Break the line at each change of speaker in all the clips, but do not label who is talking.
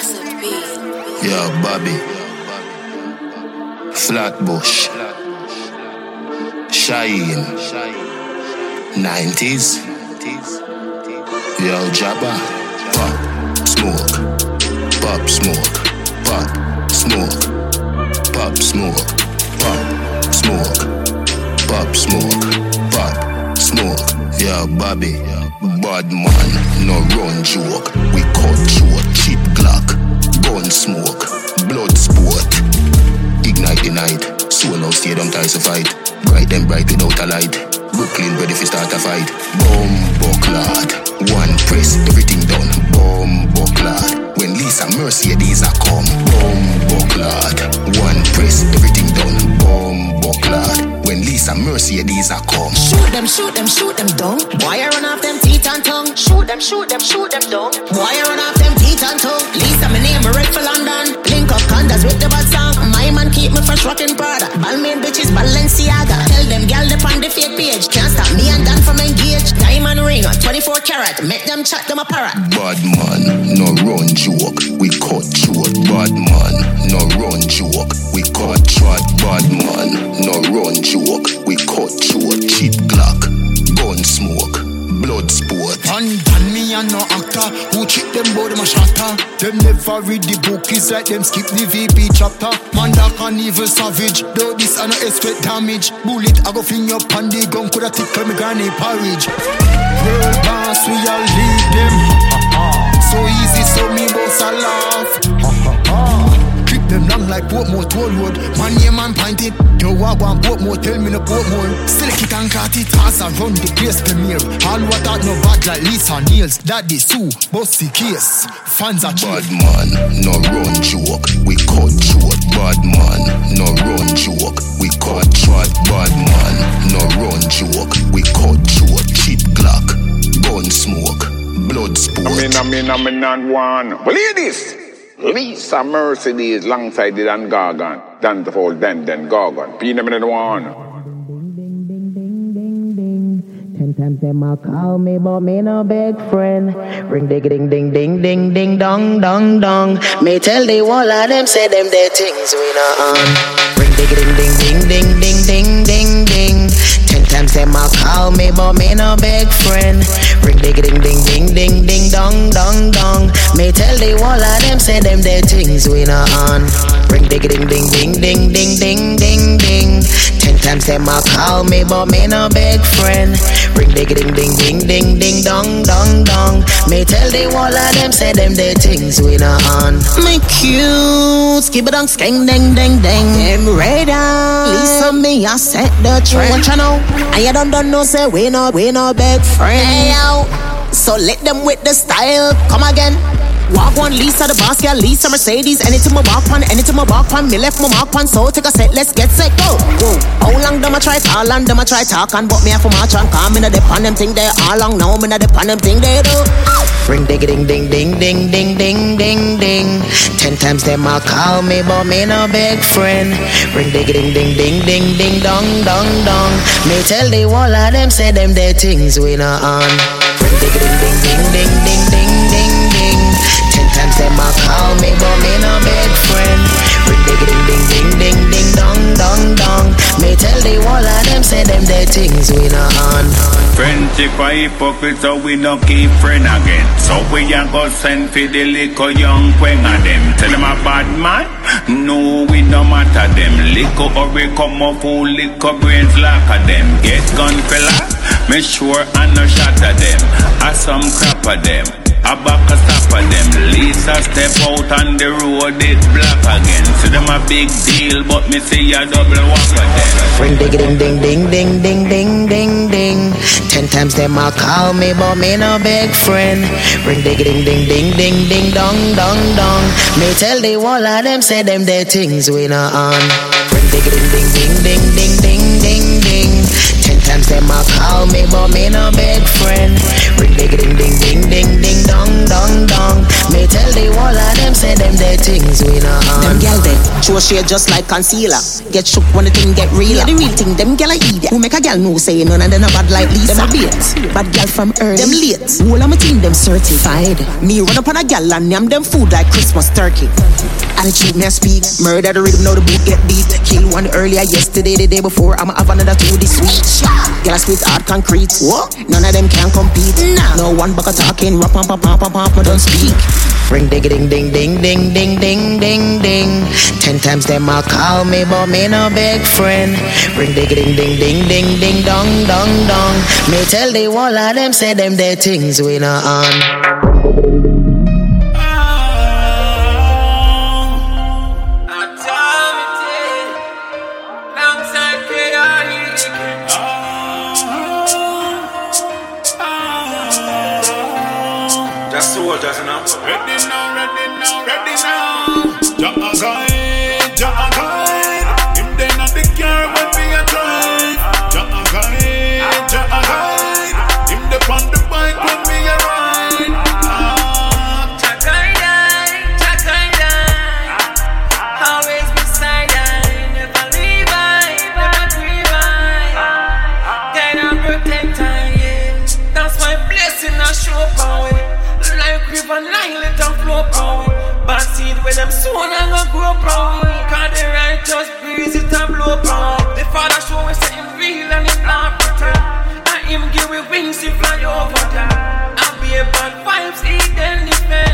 Recipe.
Yo, Bobby. Flatbush. Shine. 90s. Yo, Jabba. Pop, smoke. Pop, smoke. Pop, smoke. Pop, smoke. Pop, smoke. Pop, smoke. Smoke. Bobby. Bad man, no run joke. We cut short, cheap Glock. Gun smoke, blood sport. Ignite the night. So now stadium ties to fight. Bright them bright without a light. Brooklyn ready for start a fight. Bomb bucklad. One press, everything done. Bomb bucklad. When Lisa Mercy these are come. Bomb bucklad. One press, everything done. Bomb bucklad. When Lisa Mercy these are come.
Shoot them, shoot them, shoot them down. Why run off them teeth and tongue? Shoot them, shoot them, shoot them down. Why run off them teeth and tongue? Lisa, my name, red for London. Link up condas with the bad song. Keep me fresh rocking Prada. Balmain bitches, Balenciaga. Tell them gal they on the fake page. Can't stop me and Dan from engage. Diamond ring, 24 karat. Make them chat them a parrot.
Bad man, no run joke. We cut short. Bad man, no run joke. We cut short. Bad man, no run joke. We cut short. Cheap Glock, gun smoke, blood sport.
And done me and no actor. Who cheat them bout them a shatter. Them never read the book It's like them skip the VP chapter. Man that can evil savage. Though this I no expect damage. Bullet I go fling up on the gun Coulda tickle me granny porridge. World boss we all lead them. So easy so me boss a laugh. Grip them long like Portmore toll road Man name man pointed Yo I want Portmore tell me no Portmore Select it and cut it As I run the place premiere All what out no bad like Lisa Niels Daddy Sue Bossy case Fans are
Bad
cheap
man, no run joke. We cut short. Bad man, no run joke. We cut short. Bad man, no run joke. We cut short. Cheap Glock, gun smoke, blood sport.
I mean, I mean, I mean, not one. Well, ladies, Lisa Mercy is alongside the Dan Gargan, Dan the Fall, Dan, Dan Gargan. Peanut one.
Sometimes them a call me, but me no big friend. Ring ding ding ding ding ding ding dong dong dong. Me tell the wall of them say them their things we not on. Ring ding ding ding ding ding ding. Times them call me, but me no big friend. Ring ding ding ding ding ding ding dong dong dong. Me tell the wall of them say them their things we not on. Ring ding ding ding ding ding ding ding ding ding. Ten times them a call me, but me no big friend. Ring ding ding ding ding ding ding dong dong dong. Me tell the wall of them say them the things we not on. Me cute, skip it on skeng ding ding ding. Them radar. Lisa me I set the trend. What you know? And you don't don't know say we no we no big friend. Hey yo, so let them with the style. Come again. Walk one Lisa the boss, yeah, Lisa Mercedez. Anything my walk on, anything my walk on, me left my mark on. So take a set, let's get set, go. Whoa. How long them I try call and them I try talk on, but me have to march on. Come in a dip on them thing they all long now, me a dip on them thing they do. Ring ding ding ding ding ding ding ding ding ding. Ten times them I call me, but me no big friend. Ring ding ding ding ding ding ding dong dong dong. Me tell the wall of them say them their things we not on. Ring ding ding ding ding ding. A call me, but me no big friend. Ring ding ding ding ding ding dong dong dong. Me tell the wall of them say them their things we not on.
Friendship a hypocrite, so we no keep friend again. So we a go send for the little young queen of them. Tell them a bad man, no we no matter them. Liquor or we come up full liquor brains lack of them. Get gun fella, me sure I no shot at them. I some crap of them. I back a stop of them. Lisa step out on the road, it black again. See them a big deal, but me see a double walk them.
Ring ding ding ding ding ding ding ding ding ding. Ten times them a call me, but me no big friend. Ring ding ding ding ding ding ding dong dong dong. Me tell the wall of them say them their things we not on. Ring ding ding ding ding ding. Ten times them a call me, but me no big friend. Ring ding ding ding ding ding ding dong dong dong. Me tell the wall of them say them their things we not on. Them gyal they
show shade just like concealer. Get shook when the thing get real. Yeah, the real thing, them gyal a idiot. Who make a gyal no say none and then a bad like Lisa. Them a bait. Bad gyal from earth. Them late. All of my team them certified. Me run up on a gyal and yam them food like Christmas turkey. Attitude me I speak. Murder the rhythm, now the boot get beat. Kill one earlier yesterday, the day before. I'ma have another two this week. Gyal a spit hard concrete. What? None of them can compete. Nah. No one bucket talking. Rap, pam, pam, pam, pam, don't speak. Ring ding ding ding ding ding ding ding ding ding. Ten times them a call me, but me no big friend. Ring ding ding ding ding ding ding dong dong dong. Me tell the wall of them say them their things we not on.
Soon I'm gonna grow proud. Cause the righteous breeze it a blow proud. The father show us him real and him not pretend. And him give we wings to fly over them. I'll be a bad vibes, he then defend.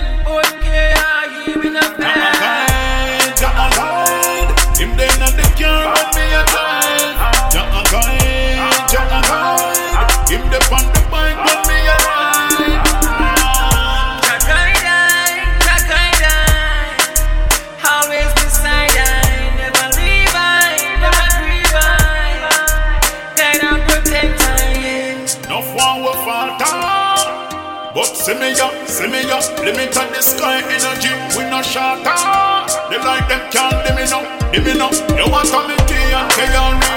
See me ya, see me ya, limited the sky energy, we no shut up. They like them can't, they me
no, they me no.
You
want coming to and
carry on.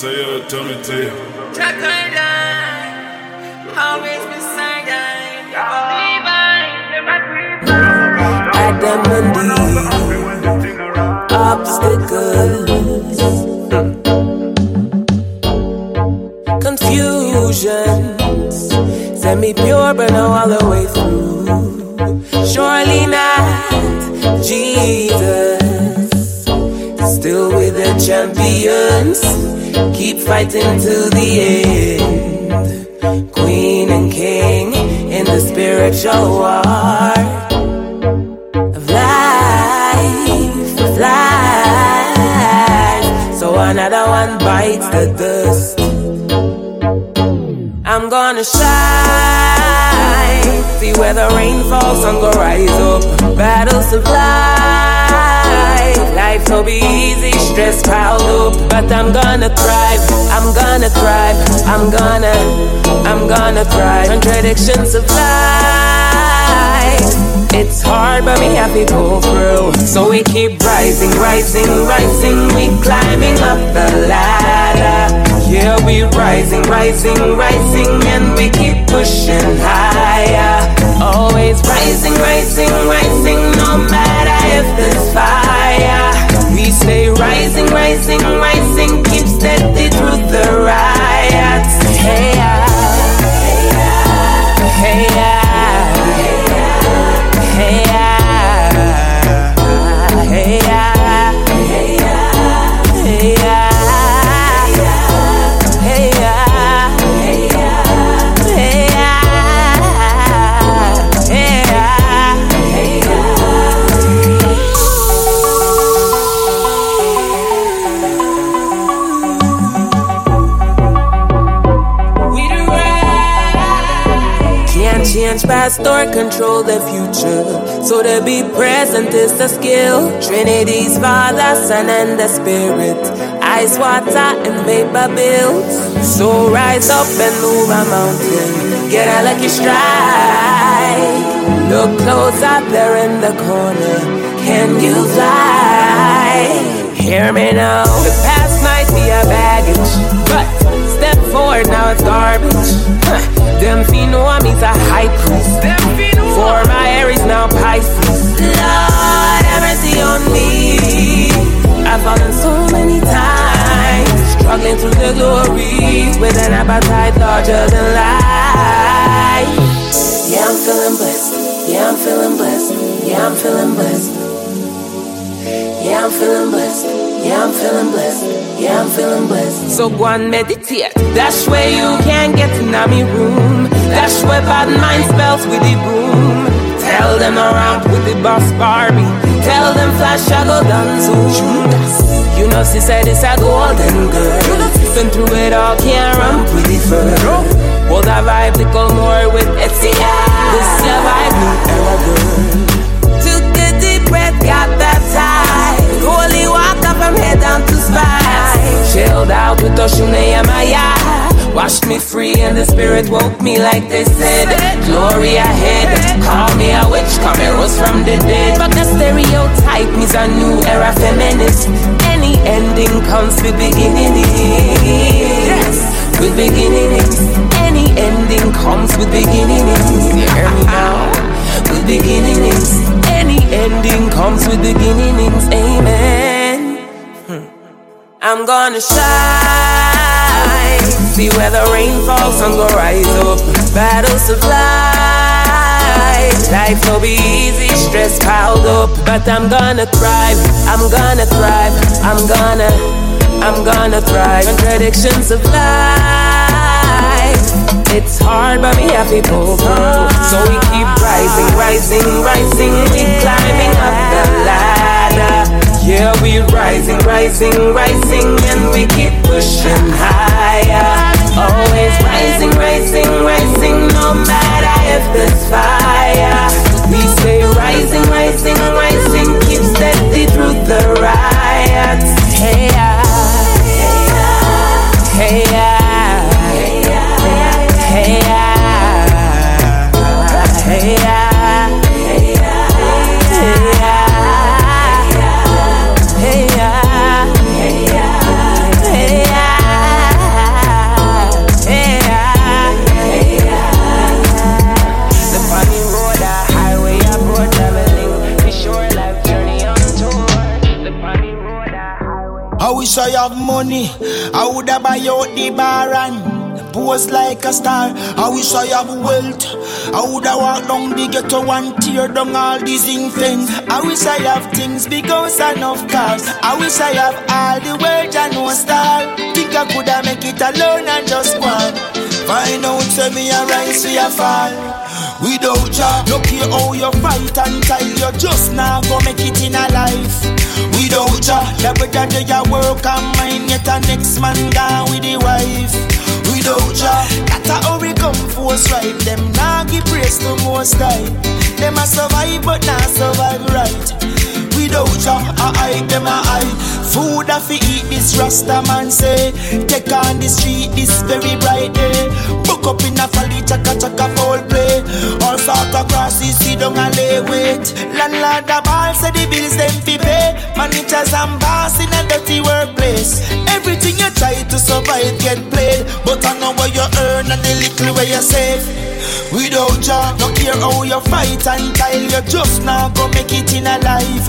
Say yo, tell me to
but I'm gonna thrive. I'm gonna thrive. I'm gonna, I'm gonna thrive. Contradictions of life. It's hard, but we have to go through. So we keep rising, rising, rising. We climbing up the ladder. Yeah, we rising, rising, rising, and we keep pushing higher. Always rising, rising, rising, no matter if there's fire. We say rising, rising, rising, keep steady through the riots. Hey, I or control the future. So to be present is the skill. Trinity's Father, Son, and the Spirit. Ice, water, and vapor built. So rise up and move a mountain. Get a lucky strike. Look close out there in the corner. Can you fly? Hear me now. The past might be a baggage, but forward now it's garbage. Them fino me's a high priest. For my Aries now Pisces. Lord, have mercy on me. I've fallen so many times, struggling through the glory with an appetite larger than life. Yeah, I'm feeling blessed. Yeah, I'm feeling blessed. Yeah, I'm feeling blessed. Yeah, I'm feeling blessed. Yeah, I'm feeling blessed. I'm feeling blessed. So go and meditate. That's where you can get in my room. That's where bad mind spells with the broom. Tell them around with the boss Barbie. Tell them flash I go down. You know, she said it's a golden girl. Been through it all, can't run pretty fur. Hold that vibe, little more with Etsy. This your vibe, new era girl. Took a deep breath, got baptized. Holy to spine. Chilled out with Oshun and Maya. Washed me free and the spirit woke me like they said. Glory ahead. Call me a witch, come and rose from the dead. But the stereotype is a new era feminist. Any ending comes with beginnings. With beginnings. Any ending comes with beginnings. You hear me now? With beginnings. Any ending comes with beginnings. Amen. I'm gonna shine. See where the rain falls, sun go rise up. Battles to fly. Life will be easy, stress piled up. But I'm gonna thrive. I'm gonna thrive. I'm gonna, I'm gonna thrive. Contradictions of life. It's hard, but we have to pull through. So we keep rising, rising, rising. We climbing up the ladder. Yeah, we're rising, rising, rising, and we keep pushing higher. Always rising, rising, rising, no matter if there's fire. We stay rising, rising, rising, keep steady through the riots. Hey, yeah. hey, yeah. Ah.
I woulda buy out the bar and pose like a star. I wish I have wealth. I woulda walk down the ghetto and tear down all these fence. I wish I have things because enough cars. I wish I have all the world and no star. Think I coulda make it alone and just one. Find out say me a rise we a fall. Without ya, no care how you fight and tell you just now go make it in a life. Without ya, every day you work and mine yet a next man gone with the wife. Without ya, that's how we come force right. Them now give praise to most high. Them a survive but not survive right. Without ya, I hide them a hide. Food I fi eat this Rasta man say. Take on the street this very bright day. Book up in a folly chaka chaka foul play. All sort of crosses sit down and lay wait. Landlord the ball say the bills them fi pay. Managers and boss in a dirty workplace. Everything you try to survive get played. But I know what you earn and the little where you save. Without ya, no care how you fight and tile, you just now go make it in a life.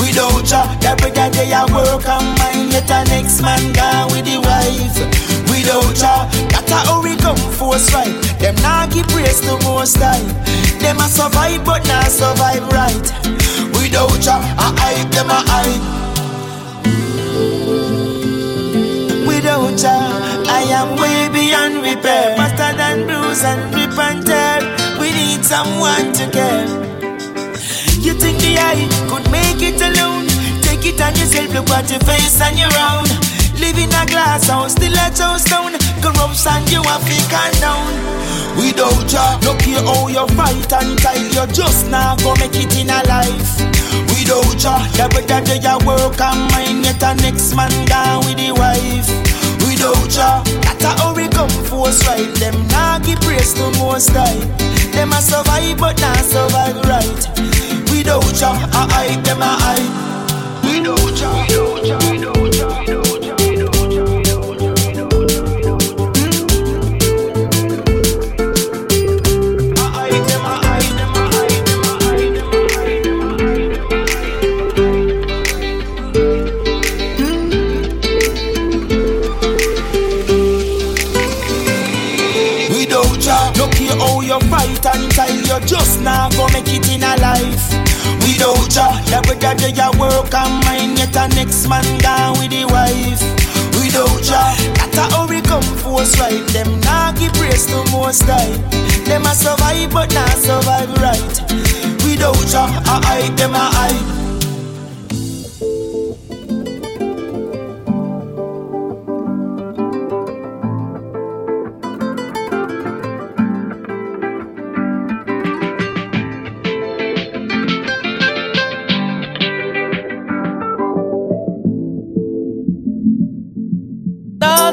Without ya, every day you work and mine, yet a next man gone with the wife. Without ya, that's how we come force right. Them now give praise to most high. Them a survive but not survive right. Without ya, I hype them a hype. Without ya, I am way beyond repair. Faster than bruise and rip and tear. We need someone to care. You think the eye could make it alone? Take it on yourself, look at your face and your own. Live in a glass house, still a toast down. Corruption, you to calm down. Without ya, care care how you fight and tight, you just now go make it in a life. Without ya, the better do ya work and mind, yet a next man down with the wife. Without ya, that's how we come force right. Them now give praise to most high. Them a survive but not survive right. Without ya, I hide them a hide. Without ya, without ya, without ya, you just now go make it in a life. Without ya, the better do ya work and mind, yet a next man down with the wife. Without ya, that's how we come force right. Them now give praise to most high. Them a survive but not survive right. Without ya, I hide them a hide.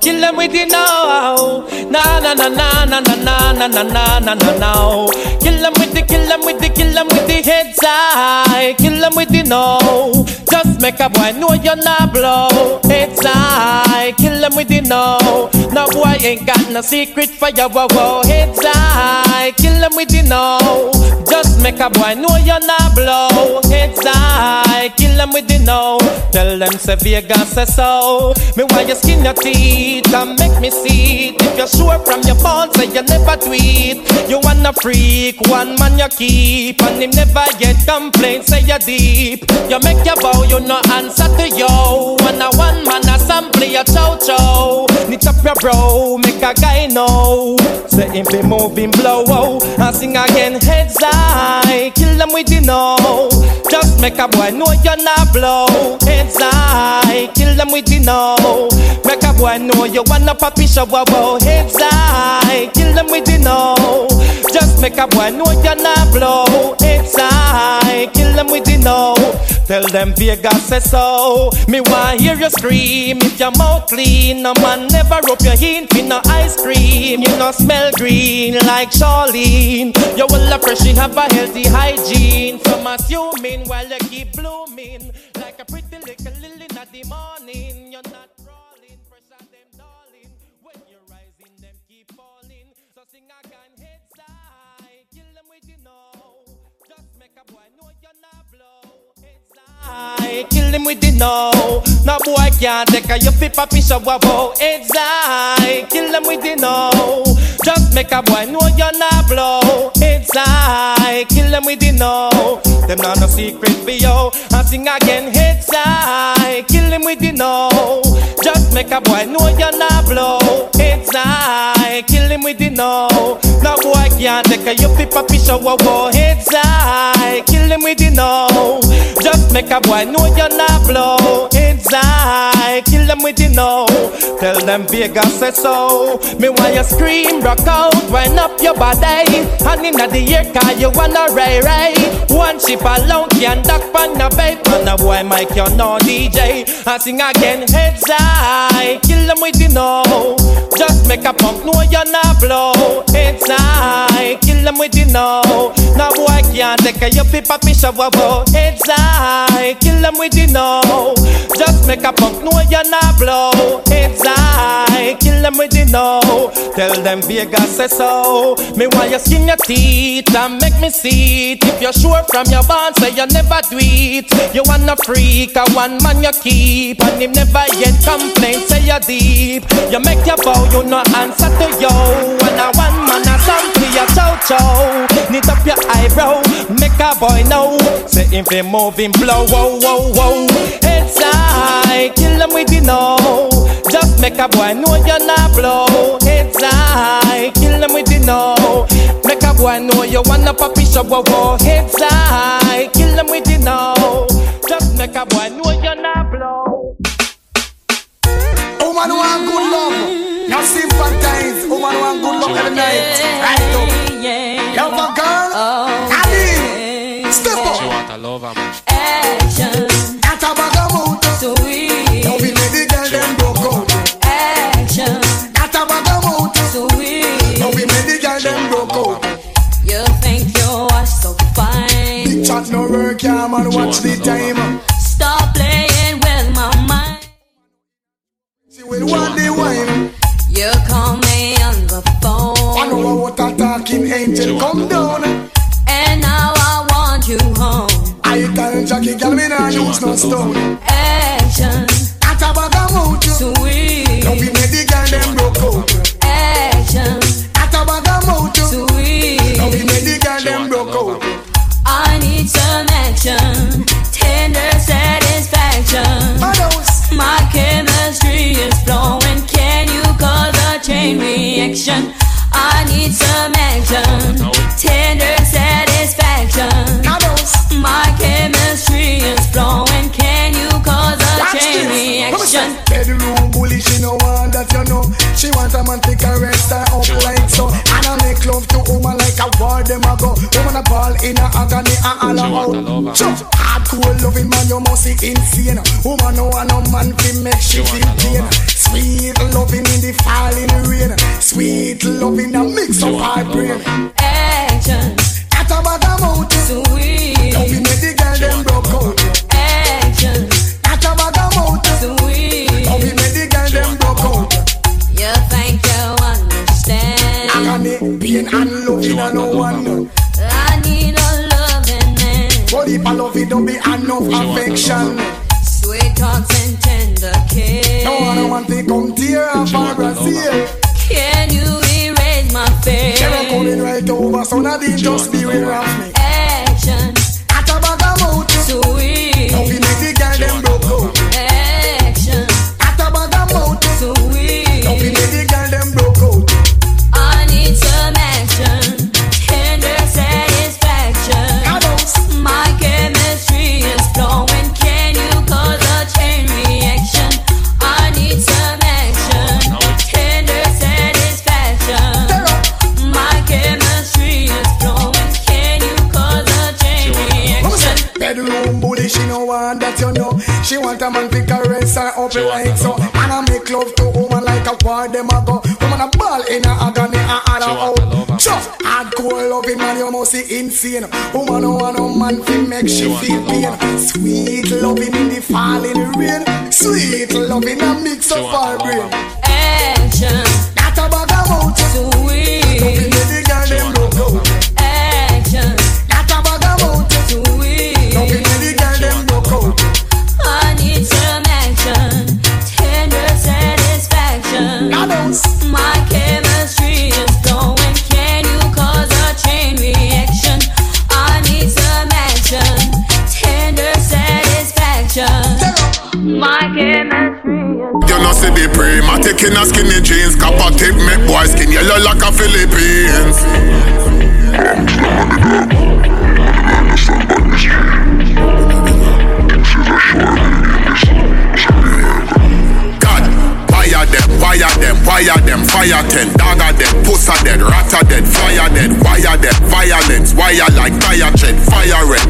Kill them with the now. Na na na na na na na na na na na na na. Kill them with the kill them with the kill them with the heads high. Kill them with the no. Just make a boy know you're not blow. Heads high. Kill them with the no. No boy ain't got no secret for your wow wow. Heads high. Kill them with the no. Just make a boy know you're not blow. Heads high. Kill them with the no. Tell them say Vegas say so. Me why you skin your teeth and make me see it. If you're sure from your bones say you never tweet. You wanna freak, one man you keep, and him never get complaints, Say you deep. You make your bow, you no answer to yo. One a one man a sample your chow chow. Knit up your bro, make a guy know. Say him be moving blow, oh. and sing again heads high. Kill them with the know. Just make a boy know you're not blow. Heads high, kill them with the know. Make a boy know you wanna poppy show, wow. Heads high, kill them with the know. Just make a boy know you're not blow. Heads high, kill them with the know. Tell them Vegas say so. Me want hear you scream if your mouth clean. No man never rub your hint in no ice cream. You no smell green like Charlene. You will appreciate have a healthy hygiene. Some assuming while you keep blooming High, kill them with the no. No boy can't take a you fit papi wow. Heads high, kill them with the no. Just make a boy know you're not blow. Heads high, kill them with the no. Them not no secret for you. I sing again, heads high, kill them with the no. Just make a boy know you're not blow. Heads high, kill him with the no. No boy can't take a you fit papi wow. Heads high, kill him with the no. Just make a boy know you're not blow. Heads high, kill them with the know. Tell them Vegas say so. Me want you scream, rock out, wind up your body. And inna the air car you wanna ray ray. One ship alone can duck on the bait. And a boy Mike you're no DJ. I sing again, heads high, kill them with the know. Just make a punk know you're not blow. Heads high, kill them with the know. Now boy can't take a you fi papi shower. wow. Heads high, kill them with the no. Just make a punk know you're not blow. It's high, kill them with the no. Tell them Vegas say so. Me want you skin your teeth and make me see it. If you're sure from your bond, say you never do it. You wanna freak, a one man you keep, and him never yet complain. Say you're deep. You make your bow, you no answer to yo. And a one man a sample your chow chow. Knit up your eyebrow, make a boy know. Say him fi moving blow, whoa whoa whoa. Heads high, kill him with the no. Just make a boy know you're not blow. It's high, kill him with the no. Make a boy know you wanna papi show, whoa whoa. Heads high, kill him with the no. Just make a boy know you're not blow.
Woman want good love. Now sympathize. Of the night. Right up. Yo, my girl. Ali. Step up.
She want a lover, man.
Action.
That a bag of mood.
Sweet.
Now we make the girl them broke out.
Action.
That a bag of mood.
Sweet.
Now we make the girl them broke out.
You think you are so fine.
Big chat no work, yeah, man. Watch the time.
Stop playing with my mind.
She will want the wine.
You call me on the
I
phone.
know a talking angel come down.
And now I want you home.
I tell Jackie, girl, me nah use no stone.
Action.
That a bag of mood.
Sweet.
Now we make the girl them broke out.
Action.
That a bag of mood.
Sweet.
Now we make the girl them broke out.
I need some action. Tender satisfaction. My chemistry is flowing. Can you cause a chain reaction? I need some action. Tender satisfaction. My chemistry is flowing. Can you cause a chain reaction?
Bedroom bully, she no want that you know. She want a man to caress her up like so. And I make love to woman like a war them a go. Woman a ball in a agony and all out. Sure. Hardcore loving man, you must be insane. Woman no want no man to make she feel pain. Sweet loving in the falling rain. Sweet loving a mix of hard brain.
Action.
At a bag of mouth.
Sweet.
Now we make the girl them broke out. Don't be enough affection.
Sweet talks and tender kiss.
No one want to come tear off our Brazil.
Can you erase my fear?
They're coming right over, so now they just beware of insane. Woman no want no man make she feel pain. Sweet
prematic wire them, fire ten. Dagger them, pussa dead, rata dead, fire dead Wire them, violence, wire like tire tread, fire red.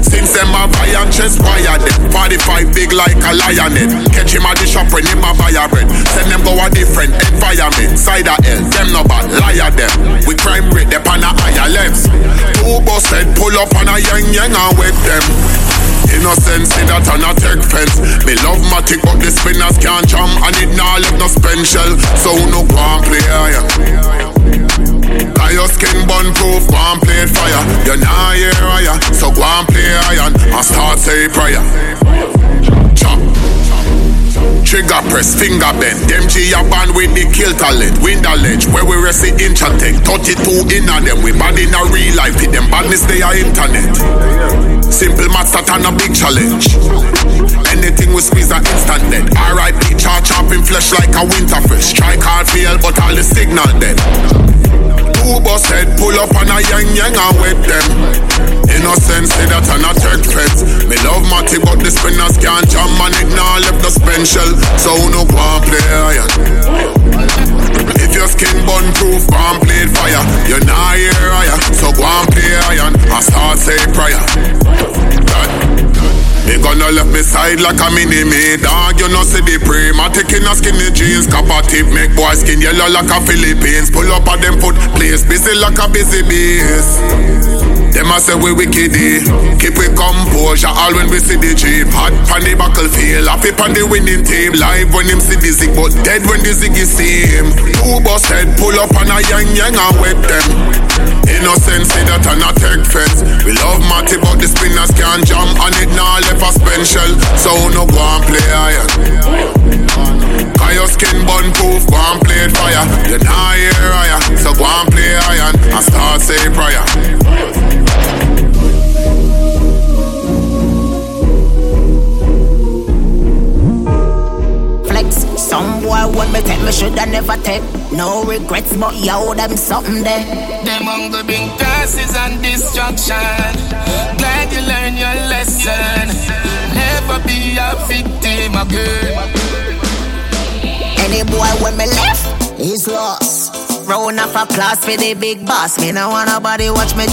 Since them a iron chest, wire them 45 big like a lioness Catch him at the shop when him a a bread. Send them go a different environment. Side of hell, them no bad, liar them. We crime rate, them on a higher levels. Two busted, pull up on a yang yang and wet them Innocent, see that on a tech fence. Me love matic, but the spinners can't jam and it nah let no spend shell. So no and play iron. Cause your skin bun proof, go and play fire. You nah hear higher, so go and play iron and start say prayer. Trigger press, finger bend. Them G a band with the kill talent. Window ledge, where we rest the inch and take. 32 in on them. We bad in a real life. Hit them badness, they are internet. Simple maths that on a big challenge. Anything we squeeze a instant dead. R.I.P. char chopping flesh like a winter fish. Try hard feel, but all the signal dead. Two bus head pull up and I yang yang and with them. Innocent say that I not check feds. Me love Matty but the spinners can't jam and it now left the special. So no go and play iron. If your skin bun proof, go and play fire. You're not here iron, so go and play iron. I start say prayer. That ride like a mini me dog. You know see the pre. My taking a skinny jeans, copper tip make boy skin yellow like a Philippines. Pull up at them foot place, busy like a busy bees. Them a say we wicked eh. Keep we composure all when we see the jeep Hot pan the battlefield, happy pan the winning team. Live when him see the zig, but dead when the ziggy see him Who bust head, pull up on a yang yang and wet them. Innocent say that I not take fence. We love Matty but the spinners can't jump on it now left a special So no go and play iron Cause your skin bun proof, go and play fire. You not play iron And start say prayer
Some boy want me take, me shoulda never take. No regrets, but yo, them something there.
Them hunger bring curses and destruction. Glad you learn your lesson. Never be a victim again.
Any boy when me left, he's lost. Round of applause for the big boss. Me no want nobody watch me,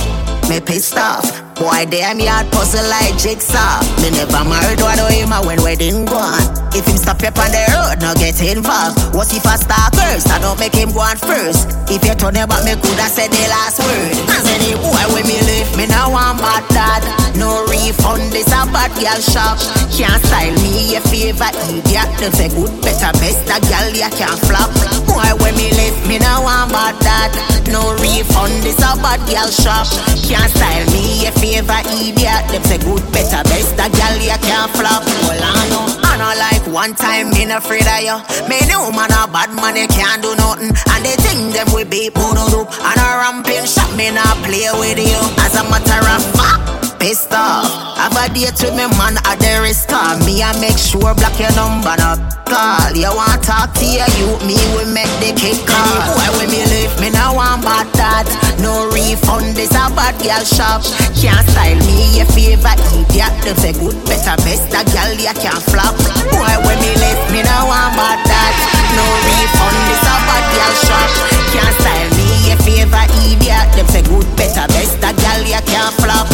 me pissed off. Boy, damn yard puzzle like jigsaw. Me never married one of him when wedding gone. If him stop up on the road, no get involved. What if I start first? I don't make him go on first. If you turn about me, coulda said the last word. Cause any boy when me live, me now want bad dad. No refund, this a bad girl shop. Can't style me a favor idiot. Them say good, better, best a girl ya can't flop. Boy when me live, me now want bad dad. No refund, this a bad girl shop. Can't style me a favor idiot. Them say good, better, best a girl ya can't flop. Well I know, I like one time me not afraid of you. Me know man a bad man, they can't do nothing. And they think them we be put up. And a ramping shot, me not play with you. As a matter of fact pissed off. Have a date with me man at the risk Me I make sure block your number not call. You want talk to your you, me we make the kick call. Why when me live, me now want bad that. No refund, this a bad girl shop. Can't style me a favor idiot. Them say good, better, best a girl you can't flop. Why when me live, me now want bad that. No refund, this a bad girl shop. Can't style me a favor idiot. Them say good, better, best a girl you can't flop.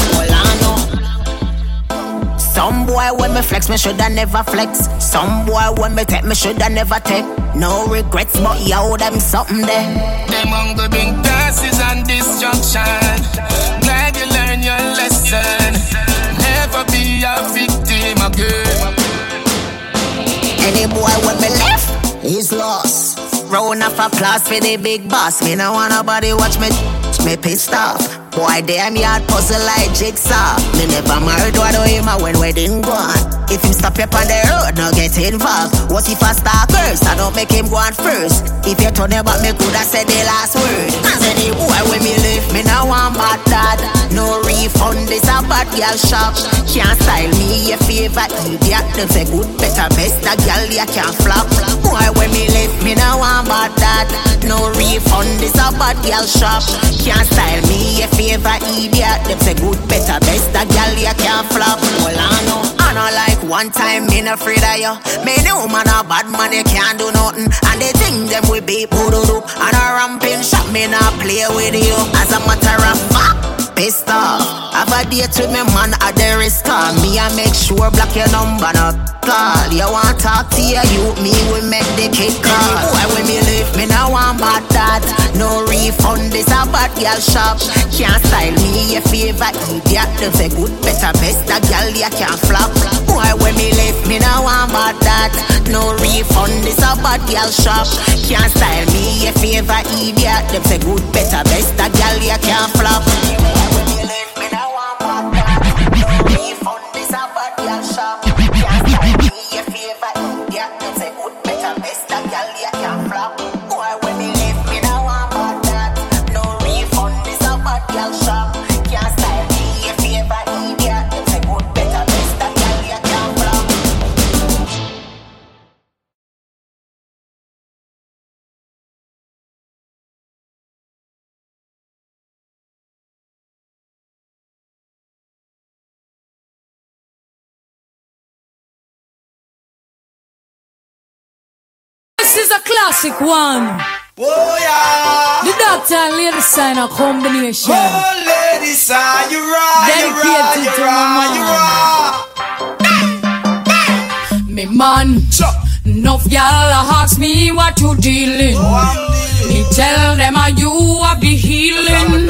Some boy when me flex, me shoulda never flex. Some boy when me take, me shoulda never take. No regrets, but yo, them something there.
Them hunger bring curses and destruction. Glad you learn your lesson. Never be a victim again.
Round of applause for the big boss. Me no want nobody watch me, me pissed off. Boy, damn yard puzzle like jigsaw. Me never married one of him when wedding gone. If him stop up on the road, no get involved. What if I start first? I don't make him go on first. If you turn about me, coulda said the last word. Cause any boy when me live, me now want bad dad. No refund, this a bad girl shop. Can't style me a favor idiot. Them say good, better, best a girl you can't flop. Boy when me live, me now want bad dad. No refund, this a bad girl shop. Can't style me a favor idiot. Them say good, better, best a girl you can't flop. Well I know, I like one time me not afraid of you. Me know man a bad man, they can't do nothing. And they think them we be up. And a ramping shot, me not play with you. As a matter of fact pissed off. Have a date with me man at the risk Me I make sure block your number not call. You want talk to your you, me we make the kick call. Why when me leave, me now want bad that. No refund, this a bad girl shop. Can't style me a favor idiot. Them say good, better, best a girl you can't flop. Why when me live, me now want bad that. No refund, this a bad girl shop. Can't style me a favor idiot. Them say good, better, best a girl you can't flop.
A classic one.
Oh yeah.
The doctor and lady sign a combination.
Oh ladies, are you right?
Dedicated to my mom. me man. Enough y'all ask me what you dealing. Me tell them how you have the healing.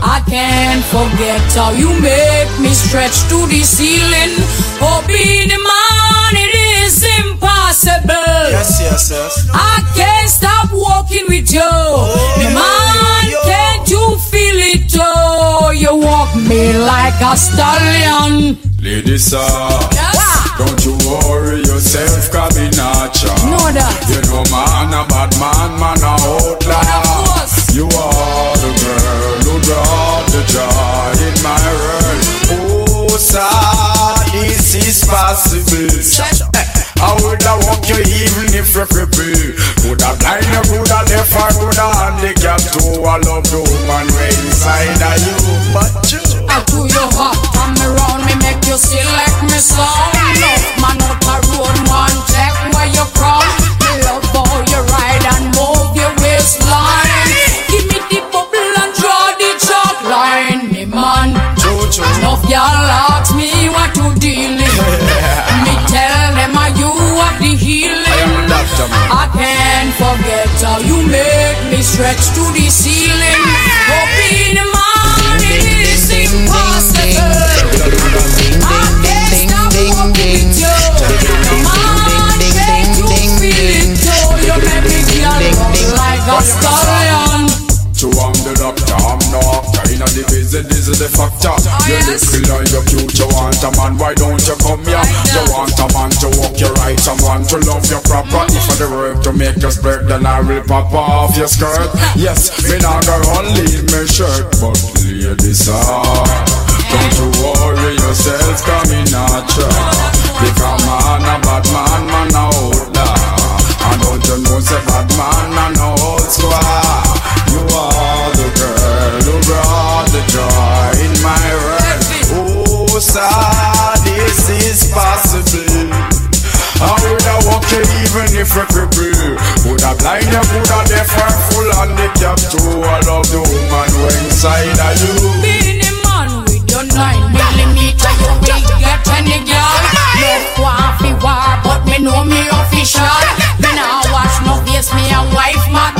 I can't forget how you make me stretch to the ceiling. Oh, be the man, impossible.
Yes, yes, yes.
I can't stop walking with you. Me man, can't you feel it? Oh, you walk me like a stallion.
Ladies, uh, don't you worry yourself, cause me not ya.
Know that.
You know man a bad man, man a outlaw. You are the girl who brought the joy in my world.
Oh, sir, this is possible.
I woulda walk you even if you cripple Woulda blind you, woulda deaf, I woulda handicap too I love the woman way inside of you But you
I do you hot, come around me, make you select me song. Enough man out a road, man, check where you from. Me love how you ride and move your waistline. Give me the bubble and draw the chalk line, me man. Enough y'all ask how you make me stretch to the ceiling. Oh, being a man, it is impossible. I can't stop walking you. Man, can't you feel it? Oh, you make me feel like a stallion.
Is the factor. Oh, you live killer, your future want a man. Why don't you come here? You want a man to walk your right Someone to love you proper. If I the work to make you spread Then I will pop off your skirt. Yes, me not go on leave me shirt But ladies are. Don't you worry yourself, cause me not sure Because man Blind you, woulda deaf or full handicap too I love the woman who inside of you
Being a man with your nine millimeter, you will get any girl. No coffee war, but me know me official. Me now watch no face, me a wife material.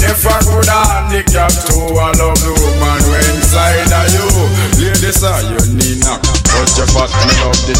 You,
coulda deaf, coulda handicap I love the woman who inside of you Ladies, are you your me love the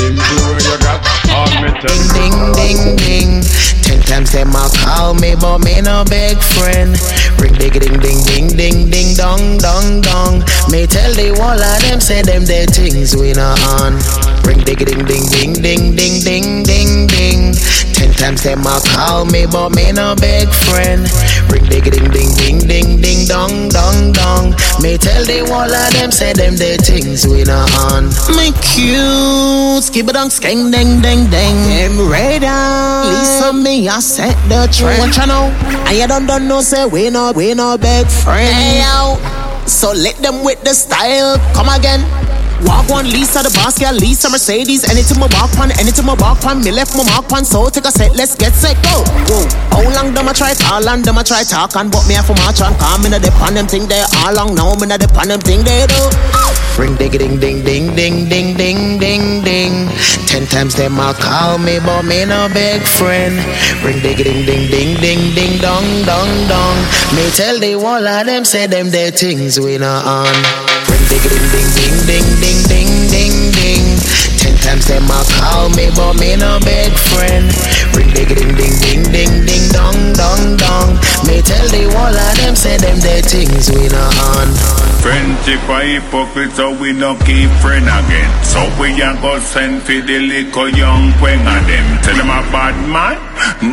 you got All me
Ding, ding, ding. Ten times them a call me, but me no big friend. Ring ding, ding, ding, ding, ding, ding, dong, dong, dong. Me tell the wall of them say them the things we not on. Ring ding, ding, ding, ding, ding, ding, ding, ding, ding. Ten times them a call me, but me no big friend. Ring ding, ding, ding, ding, ding, ding, dong, dong, dong. Me tell the wall of them say them the things we not on. Me cute, skip it on, skeng, ding, ding, ding. Them radar. Lisa me, I set the trend. What you know? And you don't, don't know, say we no, we no big friend. Hey, yo. So let them with the style. Come again. Walk one Lisa, the boss, yeah, Lisa Mercedez. Anything my walk on, anything my walk on, me left my mark on. So take a set, let's get set, go. Whoa. How long them I try call and them I try talk on, but me have to march on. Come in a dip on them thing they all long now, me not dip on them thing they do.
Ring ding ding ding ding ding ding ding ding ding. Ten times them a call me, but me no big friend. Ring ding ding ding ding ding ding dong dong dong. Me tell the wall of them say them their things we not on. Ding ding ding ding ding ding ding ding ding. Ten times them a call me, but me no big friend. Ring ding ding ding ding ding ding dong dong dong. Me tell the wall of them say them their things we not on.
Friendship a hypocrite, so we no keep friend again. So we a go send for the little young queen of them. Tell them a bad man,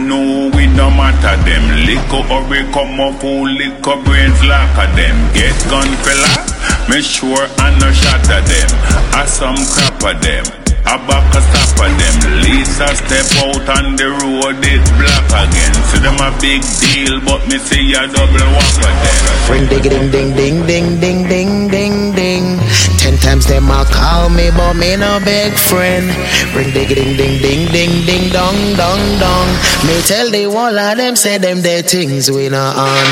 no we no matter them. Liquor or we come up full liquor brains like them. Get gun fella, me sure I no shot at them. I some crap at them. I back a stop of them. Lisa step out on the road, it black again. See them a big deal, but me see a double whop of them.
Ring ding ding ding ding ding ding ding ding ding. Ten times them a call me, but me no big friend. Ring ding ding ding ding ding ding dong dong dong. Me tell the wall of them say them their things we not on.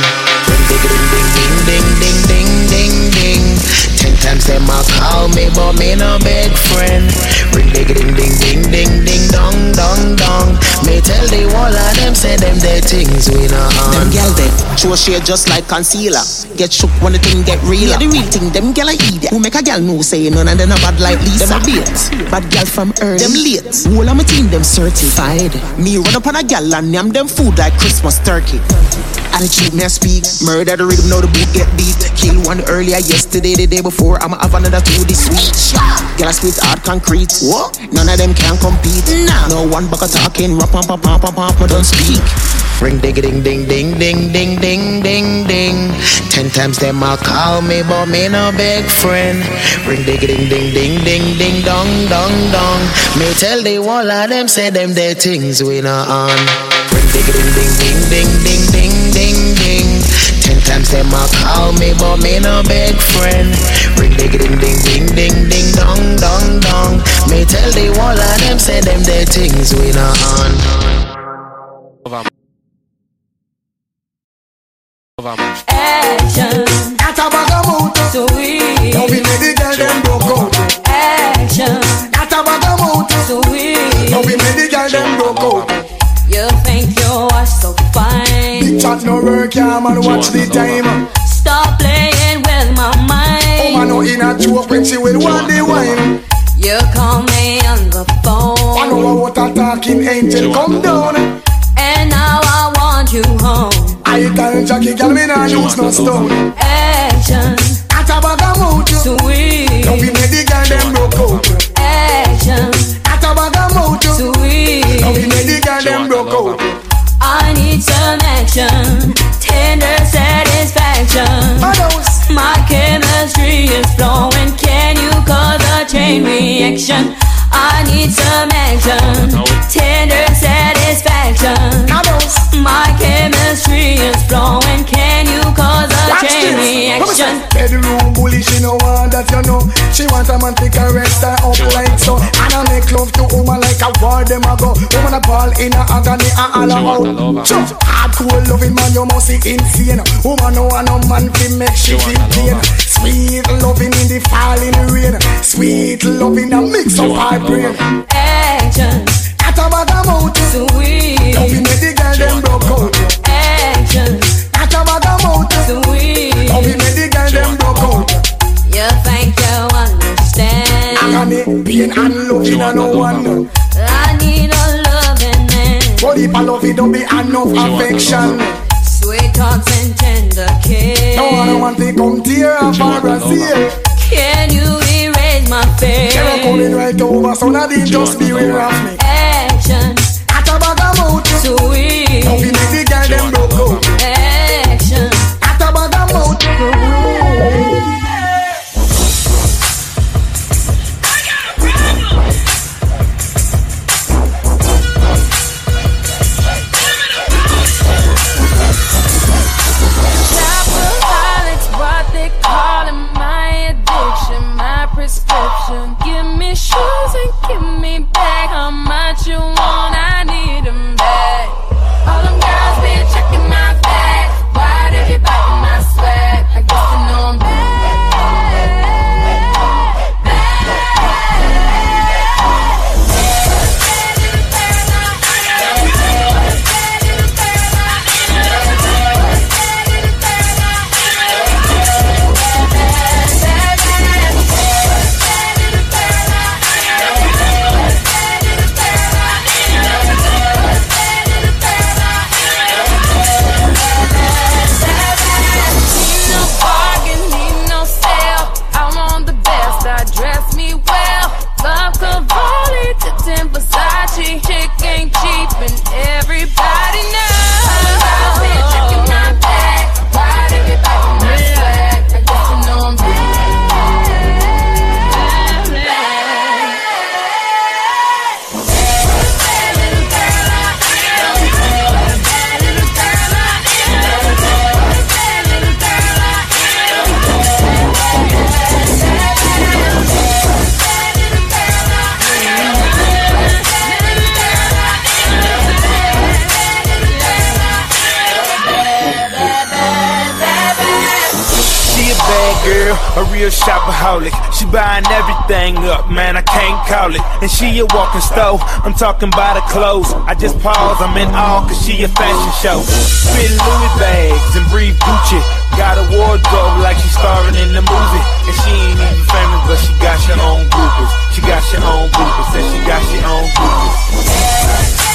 Ring ding ding ding ding ding ding. Them a call me, but me no big friend. Ring ding ding ding ding ding ding dong dong dong. Me tell the wall of them say them their things we not on.
Them gal they show shade just like concealer. Get shook when the thing get real. Yeah, the real thing, them gal a idiot. Who make a gal know say none and then a bad like Lisa. Them a bait, bad gal from early. Them late, whole of my team them certified. Me run up on a gal and name them food like Christmas turkey. Attitude me I speak, murder the rhythm, now the boot get beat. Kill one earlier yesterday, the day before. I'ma have another two this week. Gal I spit hard concrete. What? None of them can compete. Nah. No one bucket talking, rap pam pam pam pam, but don't speak.
Ring ding ding ding ding ding ding ding ding ding. Ten times them a call me, but me no big friend. Ring ding ding ding ding ding ding dong dong dong. Me tell the wall of them say them their things we not on. Ring ding ding ding ding ding ding ding ding ding. Ten times them a call me, but me no big friend. Ring ding ding ding ding ding ding dong dong dong. Me tell the wall of them say them their things we not on.
Action.
At a bagamoot.
Sweet.
Now we made the girl them broke out.
Action.
At a bagamoot.
Sweet.
Now we made the girl them broke out.
Fine.
No work, yeah man. Watch the time.
Stop playing with my mind.
Oh man, no in a joke when she will want the wine.
You call me on the phone.
I know what a talking angel come down.
And now I want you home.
I tell Jackie, girl, me nah use no stone.
Action.
At a bagamoot.
Sweet. Chain reaction? I need some action. Tender satisfaction. My chemistry is flowing. Can you cause a
Watch
chain
this.
reaction?
Bedroom bully, she no want that you know. She want a man to caress her up like so. And I make love to woman like a war them a go. Woman a ball in a agony and all out. Jump. Hardcore loving man, you must be insane. Woman no want no man fi make she feel pain. Sweet loving in the falling rain. Sweet loving a mix of high brain.
Action.
At a bagamout.
Sweet.
Now we make the girl them broke out.
Action.
Agony, pain and loving and no one.
I need a loving man.
But if I love it, don't be enough affection.
Sweet talks and tender kiss.
No one want to come tear up or Brazil.
Can you erase my face?
They're coming right over, so now they just beware of me.
Action.
At a bagamout.
Sweet.
Now we
talking about her clothes. I just pause, I'm in awe, cause she a fashion show. Spit Louis bags and breathe Gucci. Got a wardrobe like she starring in the movie. And she ain't even famous, but she got her own groupers. She got her own groupers, and she got her own groupers.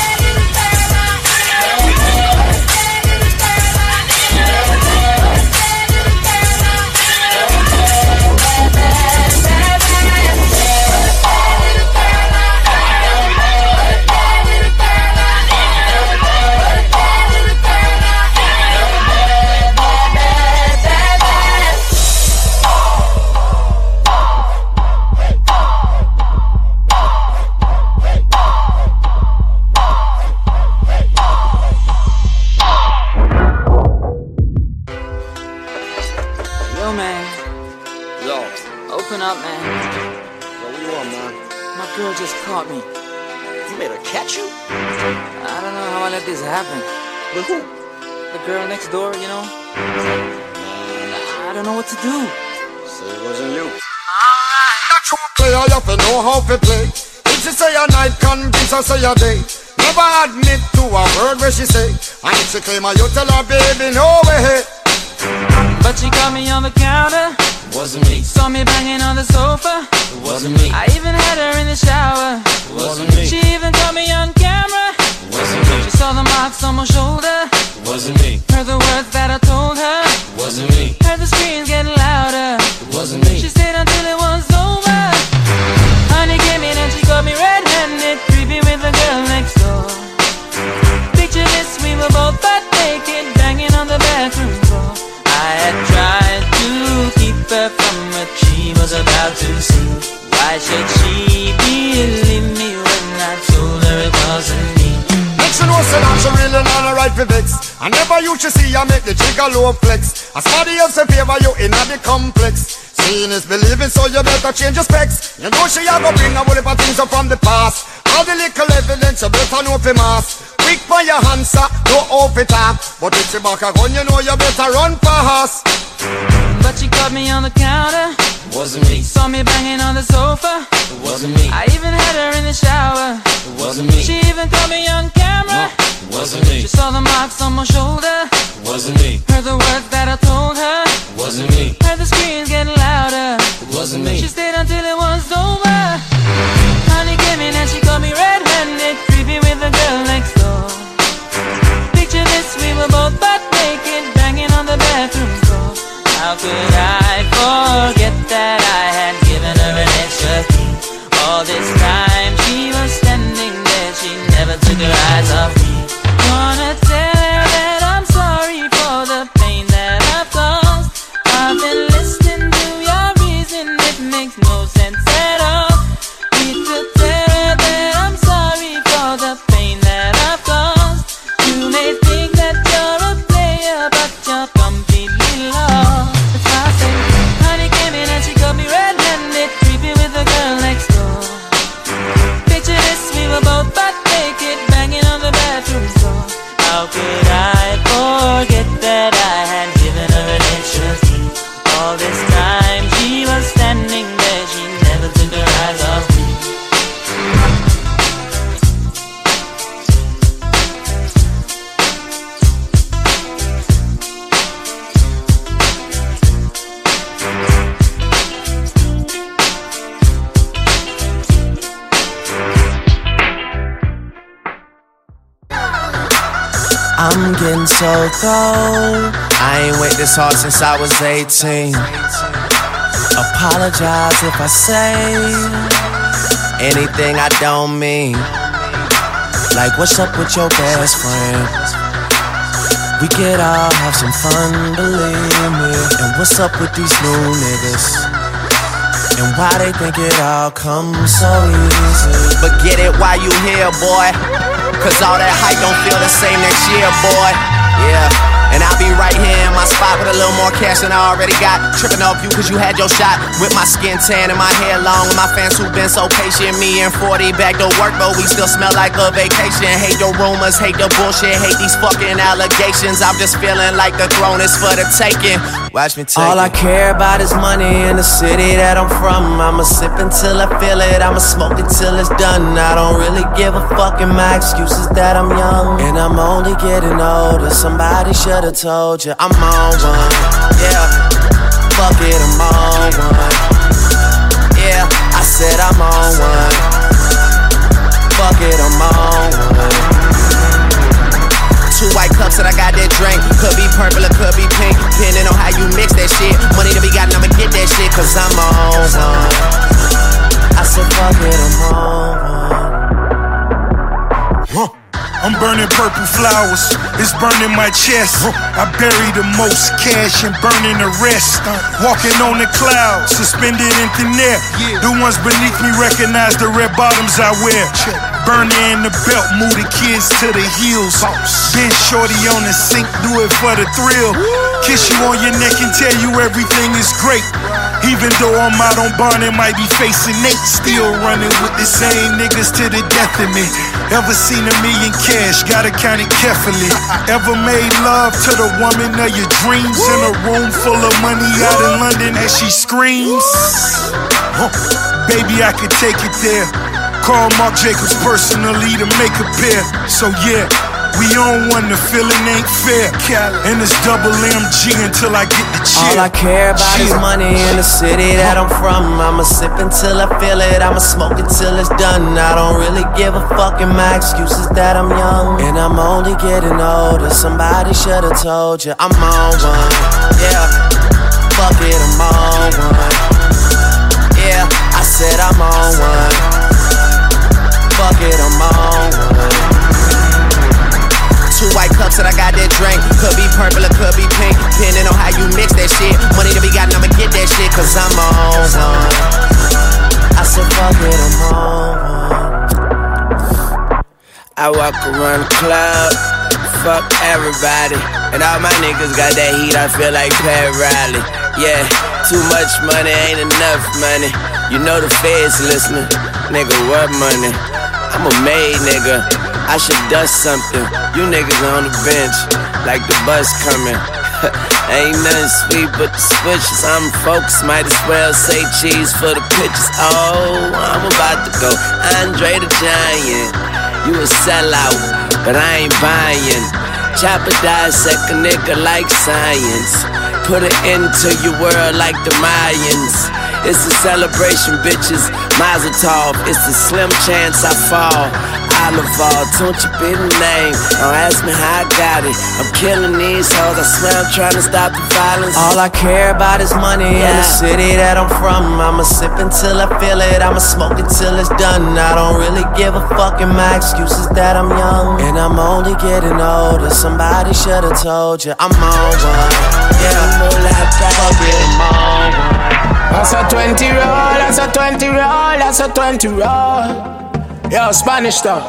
A day. Never admit to a word where she say. And if she claim her, you tell her, baby, no way.
But she caught me on the counter.
Wasn't me.
Saw me banging on the sofa.
Wasn't me.
I even had her in the shower.
Wasn't me.
She even caught me on camera.
Wasn't me.
She saw the marks on my shoulder.
Wasn't me.
Heard the words that I told her.
Wasn't me.
Heard the screams getting louder.
Wasn't me.
She the girl next door. Picture this, we were both butt naked, banging on the bathroom floor. I had tried to keep her from what she was about to see. Why should she believe me when I told her it wasn't me?
Make she know say that she really not right for vex. I never used to see her make the jigger low flex. As somebody else in favor you in the complex. Seeing is believing, so you better change your specs. You know she a go bring a whole heap of things up from the past. All the little evidence you better know for mass. Quick for your answer, no off it up. But if she back a gun, you know you better run fast.
But she caught me on the counter.
Wasn't me.
Saw me banging on the sofa.
Wasn't me.
I even had her in the shower.
Wasn't me.
She even caught me on camera.
Wasn't me.
She saw the marks on my shoulder.
Wasn't me.
Heard the words that I told her.
Wasn't me.
Heard the screams getting louder.
Wasn't me.
She stayed until it
since I was 18. Apologize if I say anything I don't mean. Like, what's up with your best friend? We could all have some fun, believe me. And what's up with these new niggas? And why they think it all comes so easy?
But get it while you here, boy. Cause all that hype don't feel the same next year, boy. Yeah. And I'll be right here in my spot with a little more cash than I already got. Tripping off you cause you had your shot. With my skin tan and my hair long. With my fans who've been so patient. Me and 40 back to work, but we still smell like a vacation. Hate the rumors, hate the bullshit, hate these fucking allegations. I'm just feeling like the throne is for the taking. Watch me take
All. I care about is money in the city that I'm from. I'ma sip until I feel it, I'ma smoke it till it's done. I don't really give a fuck, and my excuse is that I'm young. And I'm only getting older. Somebody should've told you I'm on one. Yeah, fuck it, I'm on one. Yeah, I said I'm on one. Fuck it, I'm on one.
Two white cups that I got that drink. Could be purple or could be pink. Depending on how you mix that shit. Money to be got, I'ma get that shit. Cause I'm on one.
I said fuck it, I'm on one.
I'm burning purple flowers, it's burning my chest. I bury the most cash and burning the rest. Walking on the clouds, suspended in thin air. The ones beneath me recognize the red bottoms I wear. Burner in the belt, move the kids to the heels. Been shorty on the sink, do it for the thrill. Kiss you on your neck and tell you everything is great. Even though I'm out on bond and might be facing Nate, still running with the same niggas to the death of me. Ever seen a million cash? Gotta count it carefully. Ever made love to the woman of your dreams in a room full of money out in London as she screams? Huh. Baby, I could take it there. Call Marc Jacobs personally to make a pair. So yeah. We on one, the feeling ain't fair. And it's double MG until I get the cheer.
All I care about is money in the city that I'm from. I'ma sip until I feel it, I'ma smoke it till it's done. I don't really give a fuck, and my excuse is that I'm young. And I'm only getting older. Somebody should've told you I'm on one. Yeah, fuck it, I'm on one. Yeah, I said I'm on one. I'm on one.
Two white cups that I got that drink. Could be purple or could be pink. Depending on how you mix that shit. Money to be got, I'ma get that shit. Cause I'm on one.
I said fuck it, I'm on one.
I walk around the club, fuck everybody. And all my niggas got that heat, I feel like Pat Riley. Yeah, too much money ain't enough money. You know the feds listening. Nigga, what money? I'm a made nigga. I should dust something. You niggas on the bench, like the bus coming. Ain't nothing sweet but the switches. I'm focused, might as well say cheese for the pictures. Oh, I'm about to go. Andre the Giant. You a sellout, but I ain't buying. Chopper dissect a nigga like science. Put it into your world like the Mayans. It's a celebration, bitches. Mazel tov. It's a slim chance I fall. Oliver, don't you be the name. Don't ask me how I got it. I'm killing these hoes. I swear I'm trying to stop the violence.
All I care about is money in the city that I'm from. I'ma sip until I feel it, I'ma smoke it till it's done. I don't really give a fuck, and my excuse is that I'm young. And I'm only getting older. Somebody should've told you I'm on one. Yeah, fuck it, I'm on one.
That's a 20 roll, that's a 20 roll, that's a 20 roll. Yo, Spanish stuff.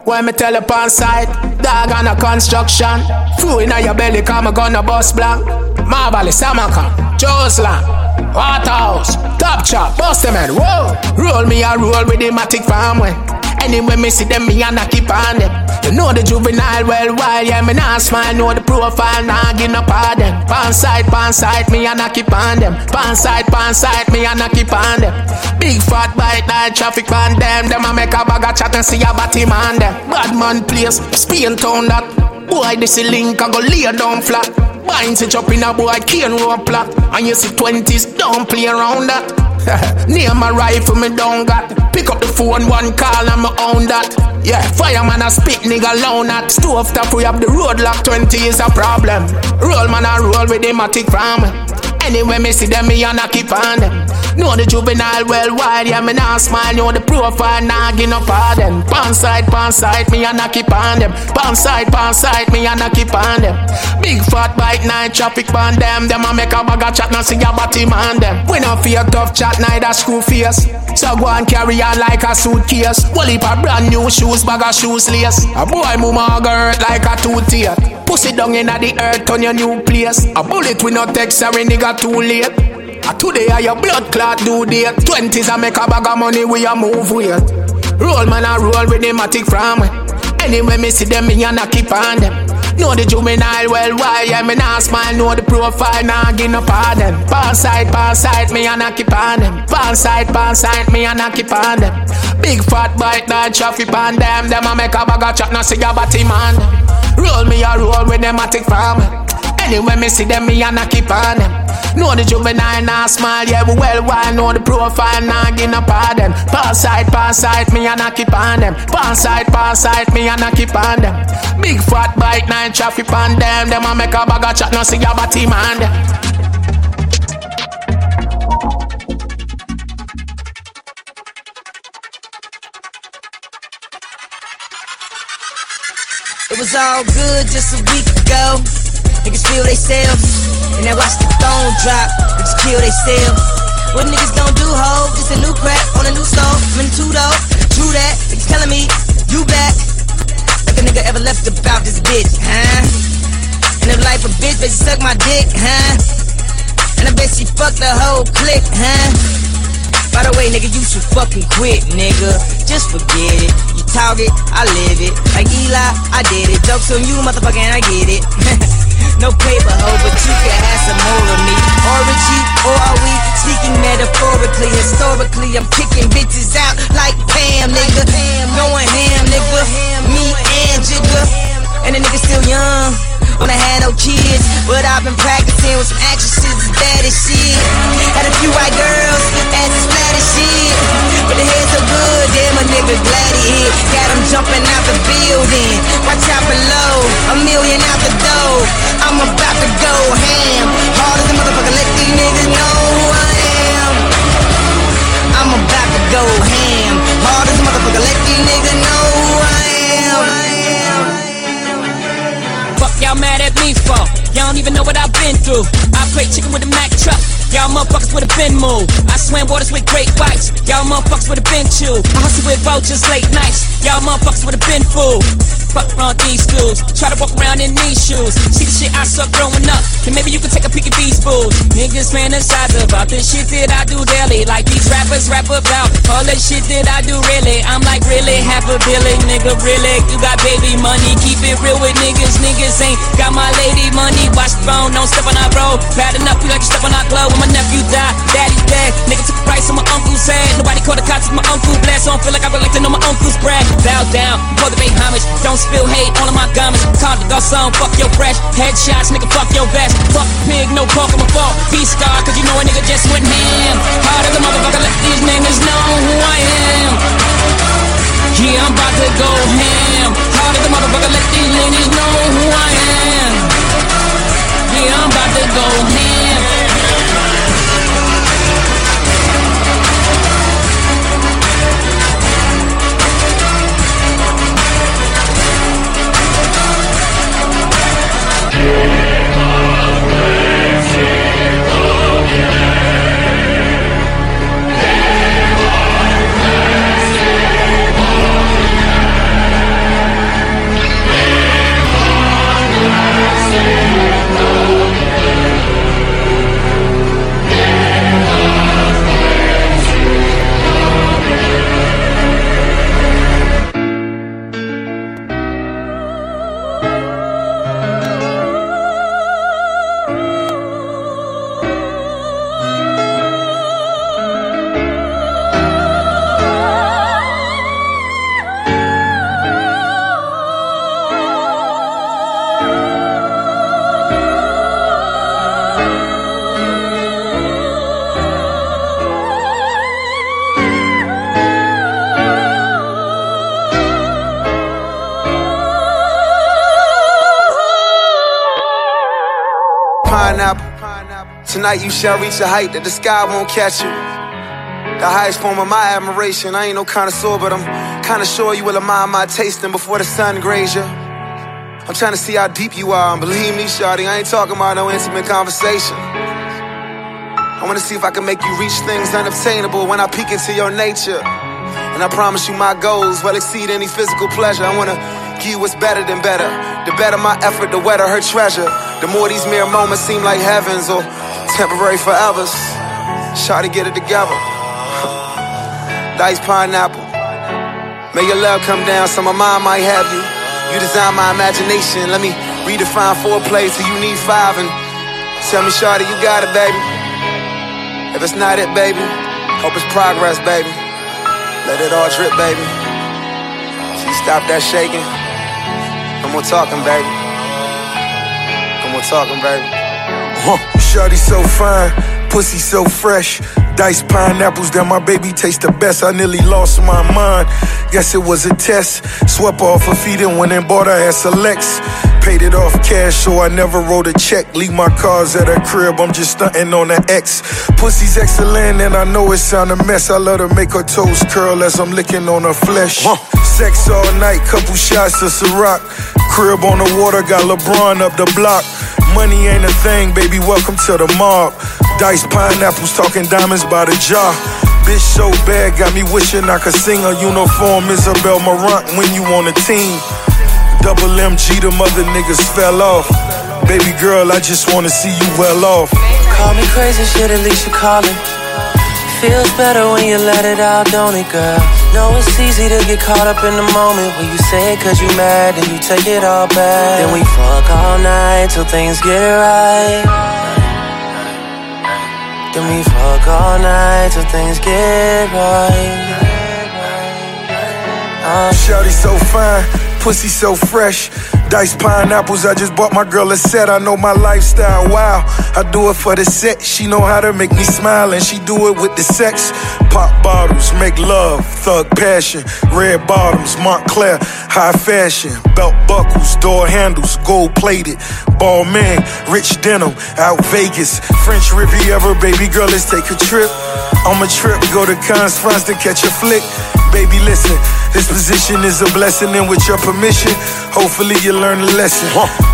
when me tell you on site, dog on a construction. Food in your belly, come gonna bust blank. Marvally, Samaka, Joseland, Waterhouse, Top Chop, bust them man, whoa. Roll me a roll with the matic farm way. Anyway, me see them, me and I keep on them. You know the juvenile well wild, yeah, me nah smile, know the profile, nah give no pardon. Pan side, pan side, me and I keep on them. Pan side, pan side, me and I keep on them. Big fat bite, night traffic ban them. Them a make a bag of chat and see a body man them. Bad man place, Spain town that. Boy, this a link, I go lay down flat. Binds it up in a boy, cane road plot. And you see 20s, don't play around that. Name a rifle, me don't got. Pick up the phone, one call, me own that. Yeah, fireman a spit, nigga loan at. Stove top, we up the road lock, 20 is a problem. Roll man a roll with the matic from. Anyway, me see them, me and I keep on them. Know the juvenile well wide, yeah, me nah smile. Know the profile, nah give no pardon. Pan side, pan side, me and I keep on them. Pan side, pan side, me and I keep on them. Big fat bike, night traffic pan them. Them a make a bag of chat, now see a body man them. We no fear tough chat, neither screw face. So go and carry on like a suitcase. Well, if a brand new shoes, bag of shoes lace. A boy mama hurt like a toothpaste. Pussy down inna the earth on your new place. A bullet we no text sorry nigga too late. A today are your blood clot do date. Twenties I make a bag of money we a move with. Roll man a roll with the matic from. Anyway me see them me and I keep on them. Know the juvenile well why I me nah smile Know the profile nah give no pardon Pass side, pass side, me and I keep on them Pass side, pass side, me and I keep on them Big fat bite that traffic on them Them a make a bag of chat, now see a body man Roll me a roll with them a from me Anyway me see them, me and I keep on them Know the juvenile nah smile, yeah we well why Know the profile nah give no pardon. Pass side, pass side, me and I keep on them. Pass side, pass side, me and I keep on them. Big fat bike, nine traffic on them. Them a make a bag of chat, now see a body man
It was all good just a week ago. Niggas feel they self, and I watch the throne drop. Niggas kill they self. What niggas don't do, ho? Just a new crack on a new stove. I'm in two though, true that. Niggas telling me you back. Like a nigga ever left about this bitch, huh? And if life a bitch, bet she suck my dick, huh? And I bet she fucked the whole clique, huh? By the way, nigga, you should fucking quit, nigga. Just forget it. You talk it, I live it. Like Eli, I did it. Jokes on you, motherfucker, and I get it. no paper hoe, but you can have some more of me. Orgy, or are we speaking metaphorically? Historically, I'm kicking bitches out like Pam, nigga. Going ham, nigga. Me and Jigga. And the nigga still young. When I had no kids, but I've been practicing with some actresses as bad as shit. Had a few white girls, some flat as shit. But the head so good, damn a nigga glad he hit. Got him jumping out the building. Watch out below, a million out the door. I'm about to go ham. Hard as a motherfucker, let these niggas know who I am. I'm about to go ham. Hard as a motherfucker, let these niggas
don't even know what I've been through. I play chicken with a Mack truck. Y'all motherfuckers with a been moved. I swam waters with great whites. Y'all motherfuckers with a been chewed. I hustle with vultures late nights. Y'all motherfuckers with a been fooled. Fuck around these schools. Try to walk around in these shoes. See the shit I suck growing up. Then maybe you can take a peek at these fools. Niggas fantasize about the shit that I do daily. Like these rappers rap about all the shit that I do really. I'm like really half a billion, nigga. Really, you got baby money. Keep it real with niggas. Niggas ain't got my lady money. Watch the phone, don't step on our road. Bad enough, you like to step on our glove. When my nephew died, daddy dead. Nigga took a price on my uncle's head. Nobody called the cops, my uncle blessed. So I don't feel like I like to know my uncle's bread. Bow down, pour the homage. Don't spill hate all of my. Time to go some, fuck your fresh. Headshots, nigga, fuck your vest. Fuck pig, no pork on my fault. Be scar, cause you know a nigga just went ham. Hard as a motherfucker, let these niggas know who I am. Yeah, I'm about to go ham. Hard as a motherfucker, let these niggas know who I am. Yeah, I'm about to go ham.
Pineapple. You shall reach a height that the sky won't catch you. The highest form of my admiration. I ain't no connoisseur, but I'm kinda sure you will admire my tasting before the sun graze you. I'm trying to see how deep you are, and believe me, Shawty, I ain't talking about no intimate conversation. I wanna see if I can make you reach things unobtainable when I peek into your nature. And I promise you my goals will exceed any physical pleasure. I wanna give you what's better than better. The better my effort, the wetter her treasure. The more these mere moments seem like heavens or temporary. Try to get it together. Dice pineapple. May your love come down so my mind might have you. You design my imagination. Let me redefine foreplay till you need five and tell me, Shawty, you got it, baby. If it's not it, baby, hope it's progress, baby. Let it all drip, baby. See, stop that shaking. No more talking, baby. No more talking, baby.
Huh. Shawty so fine, pussy so fresh. Diced pineapples that my baby taste the best. I nearly lost my mind. Guess it was a test. Swept off her feet and went and bought her ass a Lex. Paid it off cash, so I never wrote a check. Leave my cars at her crib, I'm just stunting on the X. Pussy's excellent, and I know it sound a mess. I love to make her toes curl as I'm licking on her flesh. Sex all night, couple shots of Ciroc. Crib on the water, got LeBron up the block. Money ain't a thing, baby, welcome to the mob. Diced pineapples, talking diamonds by the jar. Bitch so bad, got me wishing I could sing a uniform Isabel Marant when you on a team. Double MG, the mother niggas fell off. Baby girl, I just wanna see you well off.
Call me crazy, shit, at least you calling. Feels better when you let it out, don't it, girl? Know it's easy to get caught up in the moment when you say it cause you mad and you take it all back. Then we fuck all night till things get right. Then we fuck all night till things get right.
Uh. Shawty so fine, pussy so fresh. Diced pineapples, I just bought my girl a set. I know my lifestyle, wow. I do it for the set. She know how to make me smile, and she do it with the sex. Pop bottles, make love, thug passion. Red bottoms, Moncler, high fashion. Belt buckles, door handles, gold plated. Ball man, rich denim, out Vegas. French Riviera, baby girl, let's take a trip. On a trip, go to Cannes, France to catch a flick. Baby, listen, this position is a blessing, and with your permission, hopefully you learn a lesson.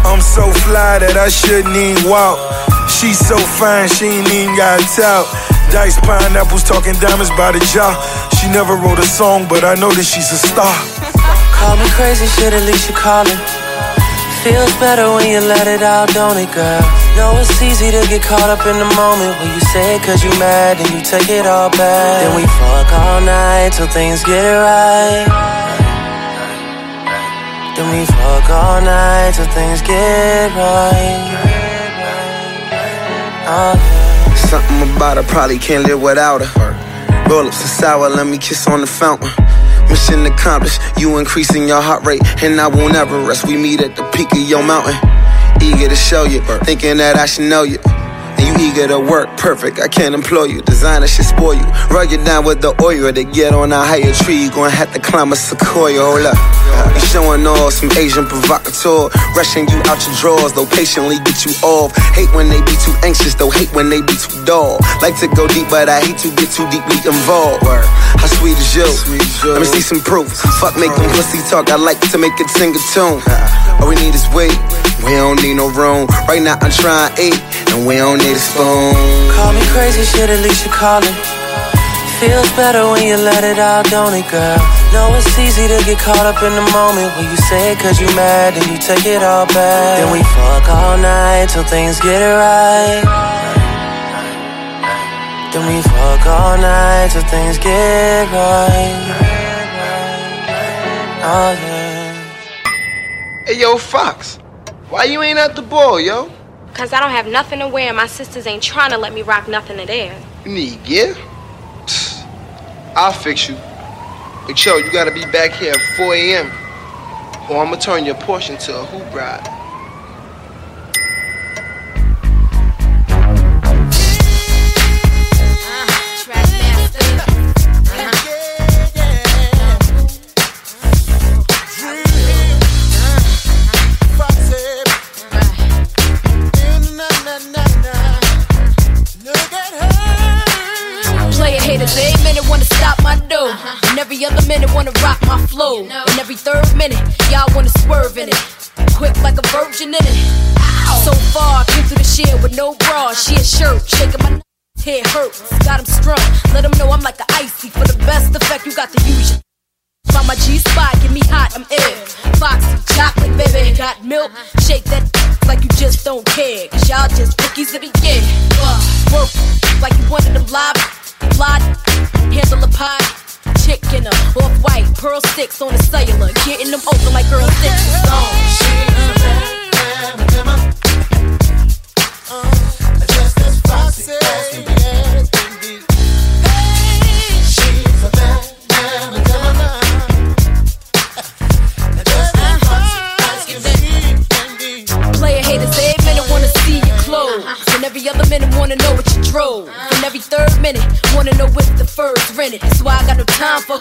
I'm so fly that I shouldn't even walk. She's so fine, she ain't even got tout. Diced pineapples, talking diamonds by the jar. She never wrote a song, but I know that she's a star.
Call me crazy, shit, at least you call calling. Feels better when you let it out, don't it, girl? Know it's easy to get caught up in the moment when you say it cause you mad and you take it all back. Then we fuck all night till things get right. Then we fuck all night till things get right. Yeah.
Something about her, probably can't live without her. Roll ups and sour, let me kiss on the fountain. Mission accomplished, you increasing your heart rate, and I won't ever rest. We meet at the peak of your mountain. Eager to show you, thinking that I should know you. And you eager to work, perfect. I can't employ you. Designer should spoil you. Rug you down with the oil to get on a higher tree. You gonna have to climb a sequoia. Hold up. You showing off some Agent Provocateur. Rushing you out your drawers, though patiently get you off. Hate when they be too anxious, though hate when they be too dull. Like to go deep, but I hate to get too deeply involved. How sweet is you? Let me see some proof. Fuck making pussy talk, I like to make it sing a tune. All we need is weight. We don't need no room. Right now I'm trying eight, and we don't need a spoon.
Call me crazy, shit, at least you calling. Feels better when you let it out, don't it, girl? Know it's easy to get caught up in the moment when you say it cause you mad and you take it all back. Then we fuck all night till things get right. Then we fuck all night till things get right. Oh yeah.
Hey, yo, Fox. Why you ain't at the ball, yo?
Cause I don't have nothing to wear and my sisters ain't trying to let me rock nothing to there.
You need gear? I'll fix you. But yo, you gotta be back here at 4 a.m. Or I'ma turn your portion to a hoop ride.
My dough. And every other minute wanna rock my flow. And every third minute, y'all wanna swerve in it. Quick like a virgin in it. So far, I came through the shit with no bra. She a shirt, shaking my Head hurts, got him strung. Let him know I'm like the icy. For the best effect, you got to use your. Find my G spot, get me hot, I'm ill. Foxy, chocolate, baby, got milk. Shake that like you just don't care. Cause y'all just rookies of the year. Uh, work like you wanted them live. Fly, handle a pie. Chicken, off white, pearl sticks on the cellular. Getting them open like girl six.
Just as foxy as
other minute wanna know what you drove. And every third minute wanna know if the fur's rented. That's why I got no time for.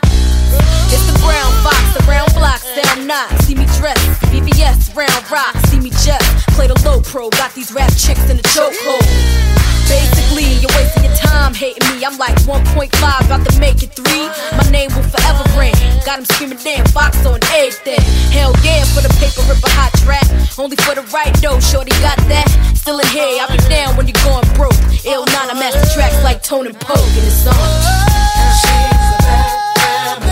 It's the brown fox, the round blocks, down knock. See me dress, BBS, round rock. See me just play the low pro. Got these rap chicks in the chokehold. Basically, you're wasting your time hating me. I'm like 1.5, about to make it three. My name will forever ring. Got him screaming, damn, box on everything. Hell yeah, for the paper, rip a hot track. Only for the right though, shorty got that. Still in here, I'll be down when you're going broke. Ill 9, I master tracks like Tone and Poke in the song.
You